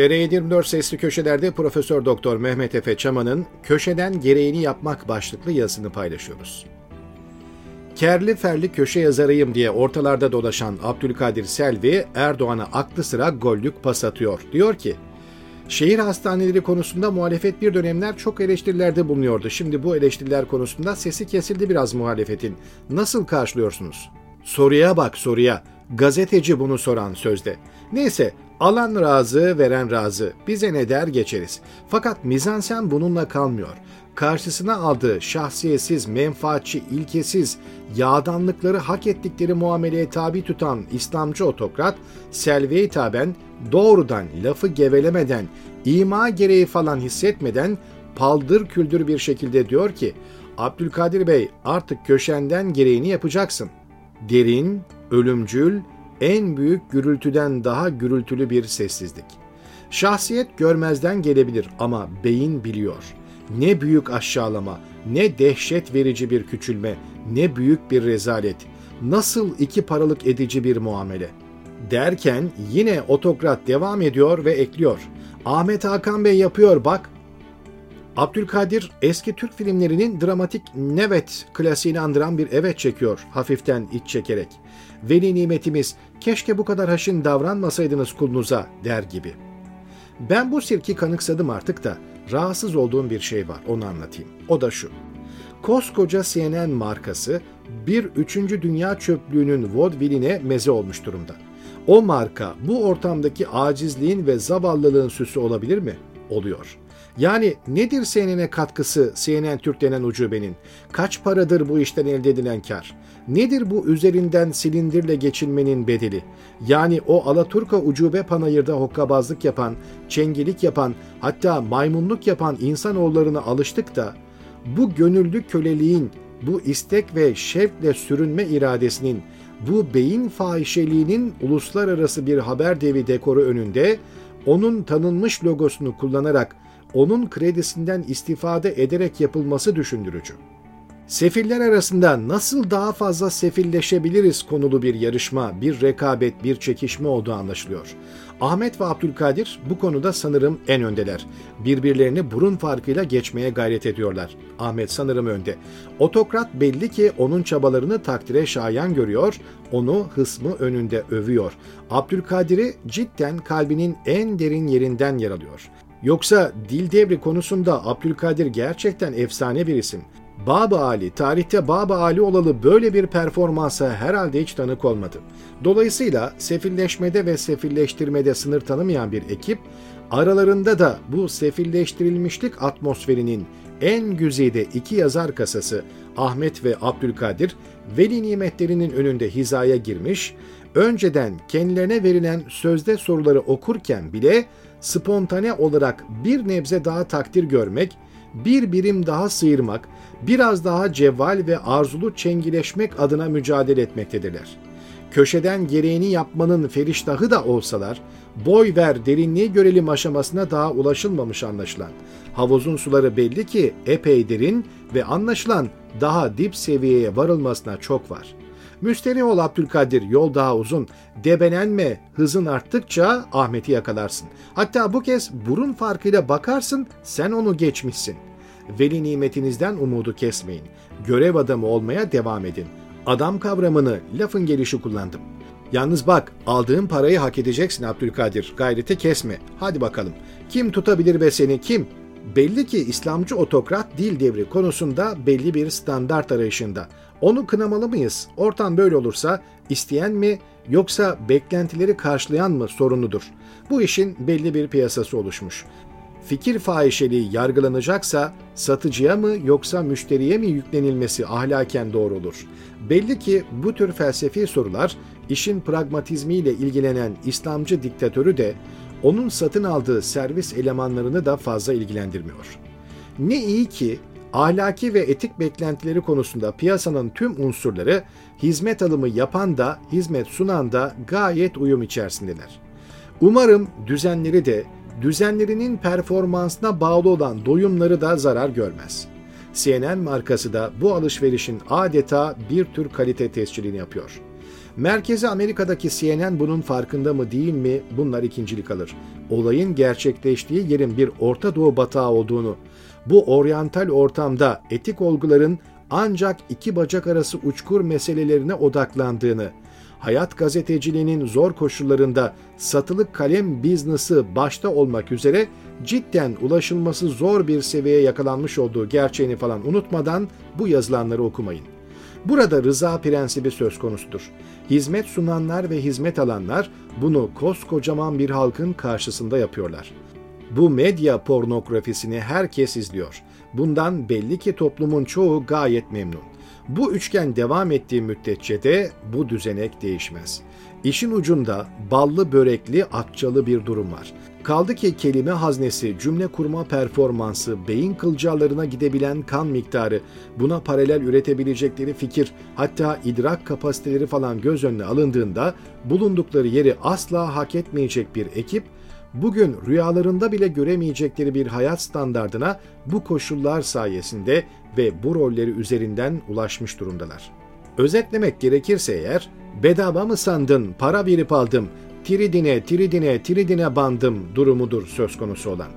TR24 sesli köşelerde Profesör Doktor Mehmet Efe Çaman'ın Köşeden Gereğini Yapmak başlıklı yazısını paylaşıyoruz. Kerli ferli köşe yazarıyım diye ortalarda dolaşan Abdülkadir Selvi Erdoğan'a aklı sıra gollük pas atıyor. Diyor ki, Şehir hastaneleri konusunda muhalefet bir dönemler çok eleştirilerde bulunuyordu. Şimdi bu eleştiriler konusunda sesi kesildi biraz muhalefetin. Nasıl karşılıyorsunuz? Soruya bak soruya. Gazeteci bunu soran sözde. Neyse alan razı veren razı. Bize ne der geçeriz. Fakat mizansen bununla kalmıyor. Karşısına aldığı şahsiyetsiz, menfaatçi, ilkesiz, yağdanlıkları hak ettikleri muameleye tabi tutan İslamcı otokrat, Selvi'ye hitaben doğrudan lafı gevelemeden, ima gereği falan hissetmeden paldır küldür bir şekilde diyor ki, Abdülkadir Bey artık köşenden gereğini yapacaksın. Derin, ölümcül, en büyük gürültüden daha gürültülü bir sessizlik. Şahsiyet görmezden gelebilir ama beyin biliyor. Ne büyük aşağılama, ne dehşet verici bir küçülme, ne büyük bir rezalet. Nasıl iki paralık edici bir muamele. Derken yine otokrat devam ediyor ve ekliyor. Ahmet Hakan Bey yapıyor bak. Abdülkadir eski Türk filmlerinin dramatik nevet klasiğini andıran bir evet çekiyor hafiften iç çekerek. Veli nimetimiz keşke bu kadar haşin davranmasaydınız kulunuza der gibi. Ben bu sirki kanıksadım artık da rahatsız olduğum bir şey var onu anlatayım. O da şu. Koskoca CNN markası bir üçüncü dünya çöplüğünün vodviline meze olmuş durumda. O marka bu ortamdaki acizliğin ve zavallılığın süsü olabilir mi? Oluyor. Yani nedir CNN'e katkısı CNN Türk denen ucubenin? Kaç paradır bu işten elde edilen kar? Nedir bu üzerinden silindirle geçinmenin bedeli? Yani o Alaturka ucube panayırda hokkabazlık yapan, çengelik yapan, hatta maymunluk yapan insanoğullarına alıştık da bu gönüllü köleliğin, bu istek ve şevkle sürünme iradesinin, bu beyin fahişeliğinin uluslararası bir haber devi dekoru önünde onun tanınmış logosunu kullanarak onun kredisinden istifade ederek yapılması düşündürücü. Sefiller arasında nasıl daha fazla sefilleşebiliriz konulu bir yarışma, bir rekabet, bir çekişme olduğu anlaşılıyor. Ahmet ve Abdülkadir bu konuda sanırım en öndeler. Birbirlerini burun farkıyla geçmeye gayret ediyorlar. Ahmet sanırım önde. Otokrat belli ki onun çabalarını takdire şayan görüyor, onu hısmı önünde övüyor. Abdülkadir'i cidden kalbinin en derin yerinden yer alıyor. Yoksa dil devri konusunda Abdülkadir gerçekten efsane bir isim. Baba Ali, tarihte Baba Ali olalı böyle bir performansa herhalde hiç tanık olmadı. Dolayısıyla sefilleşmede ve sefilleştirmede sınır tanımayan bir ekip, aralarında da bu sefilleştirilmişlik atmosferinin en güzide iki yazar kasası Ahmet ve Abdülkadir, veli nimetlerinin önünde hizaya girmiş, önceden kendilerine verilen sözde soruları okurken bile spontane olarak bir nebze daha takdir görmek, bir birim daha sıyırmak, biraz daha cevval ve arzulu çengileşmek adına mücadele etmektedirler. Köşeden gereğini yapmanın feriştahı da olsalar, boy ver derinliği görelim aşamasına daha ulaşılmamış anlaşılan. Havuzun suları belli ki epey derin ve anlaşılan daha dip seviyeye varılmasına çok var.'' Müsterih ol Abdülkadir, yol daha uzun. Debenenme, hızın arttıkça Ahmet'i yakalarsın. Hatta bu kez burun farkıyla bakarsın, sen onu geçmişsin. Veli nimetinizden umudu kesmeyin. Görev adamı olmaya devam edin. Adam kavramını lafın gelişi kullandım. Yalnız bak, aldığın parayı hak edeceksin Abdülkadir. Gayreti kesme. Hadi bakalım. Kim tutabilir be seni, kim? Belli ki İslamcı otokrat dil devri konusunda belli bir standart arayışında. Onu kınamalı mıyız? Ortam böyle olursa isteyen mi yoksa beklentileri karşılayan mı sorunudur. Bu işin belli bir piyasası oluşmuş. Fikir fahişeliği yargılanacaksa satıcıya mı yoksa müşteriye mi yüklenilmesi ahlaken doğru olur. Belli ki bu tür felsefi sorular işin pragmatizmiyle ilgilenen İslamcı diktatörü de onun satın aldığı servis elemanlarını da fazla ilgilendirmiyor. Ne iyi ki ahlaki ve etik beklentileri konusunda piyasanın tüm unsurları hizmet alımı yapan da hizmet sunan da gayet uyum içerisindeler. Umarım düzenleri de düzenlerinin performansına bağlı olan doyumları da zarar görmez. CNN markası da bu alışverişin adeta bir tür kalite tescilini yapıyor. Merkezi Amerika'daki CNN bunun farkında mı değil mi bunlar ikincilik alır. Olayın gerçekleştiği yerin bir Orta Doğu batağı olduğunu, bu oryantal ortamda etik olguların ancak iki bacak arası uçkur meselelerine odaklandığını, hayat gazeteciliğinin zor koşullarında satılık kalem biznesi başta olmak üzere cidden ulaşılması zor bir seviyeye yakalanmış olduğu gerçeğini falan unutmadan bu yazılanları okumayın. Burada rıza prensibi söz konusudur. Hizmet sunanlar ve hizmet alanlar bunu koskocaman bir halkın karşısında yapıyorlar. Bu medya pornografisini herkes izliyor. Bundan belli ki toplumun çoğu gayet memnun. Bu üçgen devam ettiği müddetçe de bu düzenek değişmez. İşin ucunda ballı börekli akçalı bir durum var. Kaldı ki kelime haznesi, cümle kurma performansı, beyin kılcallarına gidebilen kan miktarı, buna paralel üretebilecekleri fikir, hatta idrak kapasiteleri falan göz önüne alındığında bulundukları yeri asla hak etmeyecek bir ekip, bugün rüyalarında bile göremeyecekleri bir hayat standardına bu koşullar sayesinde ve bu rolleri üzerinden ulaşmış durumdalar. Özetlemek gerekirse eğer, bedava mı sandın, para verip aldım, tiridine, tiridine, tiridine bandım durumudur söz konusu olan.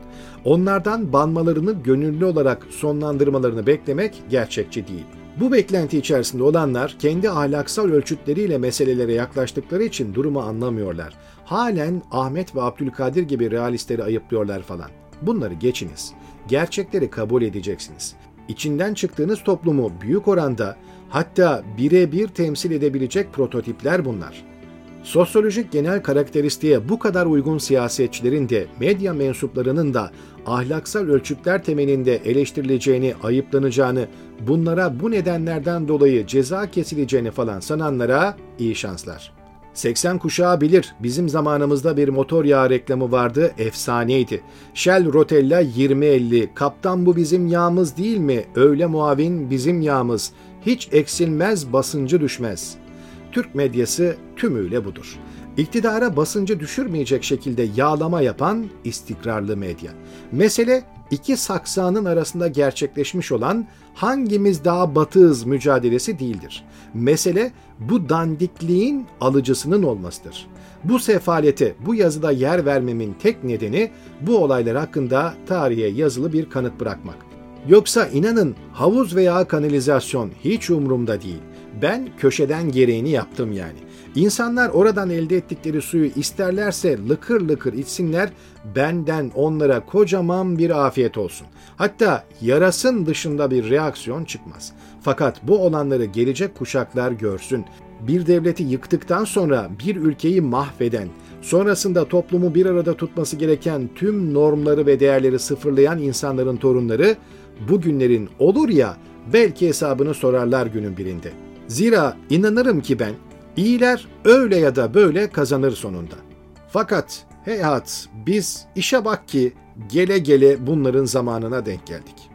Onlardan banmalarını gönüllü olarak sonlandırmalarını beklemek gerçekçi değil. Bu beklenti içerisinde olanlar kendi ahlaksal ölçütleriyle meselelere yaklaştıkları için durumu anlamıyorlar. Halen Ahmet ve Abdülkadir gibi realistleri ayıplıyorlar falan. Bunları geçiniz. Gerçekleri kabul edeceksiniz. İçinden çıktığınız toplumu büyük oranda hatta birebir temsil edebilecek prototipler bunlar. Sosyolojik genel karakteristiğe bu kadar uygun siyasetçilerin de medya mensuplarının da ahlaksal ölçütler temelinde eleştirileceğini, ayıplanacağını, bunlara bu nedenlerden dolayı ceza kesileceğini falan sananlara iyi şanslar. 80 kuşağı bilir. Bizim zamanımızda bir motor yağı reklamı vardı, efsaneydi. Shell Rotella 2050, kaptan bu bizim yağımız değil mi? Öyle muavin bizim yağımız. Hiç eksilmez, basıncı düşmez.'' Türk medyası tümüyle budur. İktidara basıncı düşürmeyecek şekilde yağlama yapan istikrarlı medya. Mesele iki saksanın arasında gerçekleşmiş olan hangimiz daha batığız mücadelesi değildir. Mesele bu dandikliğin alıcısının olmasıdır. Bu sefalete bu yazıda yer vermemin tek nedeni bu olaylar hakkında tarihe yazılı bir kanıt bırakmak. Yoksa inanın havuz veya kanalizasyon hiç umurumda değil. Ben köşeden gereğini yaptım yani. İnsanlar oradan elde ettikleri suyu isterlerse lıkır lıkır içsinler, benden onlara kocaman bir afiyet olsun. Hatta yarasın dışında bir reaksiyon çıkmaz. Fakat bu olanları gelecek kuşaklar görsün. Bir devleti yıktıktan sonra bir ülkeyi mahveden, sonrasında toplumu bir arada tutması gereken tüm normları ve değerleri sıfırlayan insanların torunları bugünlerin olur ya belki hesabını sorarlar günün birinde. Zira inanırım ki ben iyiler öyle ya da böyle kazanır sonunda. Fakat heyhat biz işe bak ki gele gele bunların zamanına denk geldik.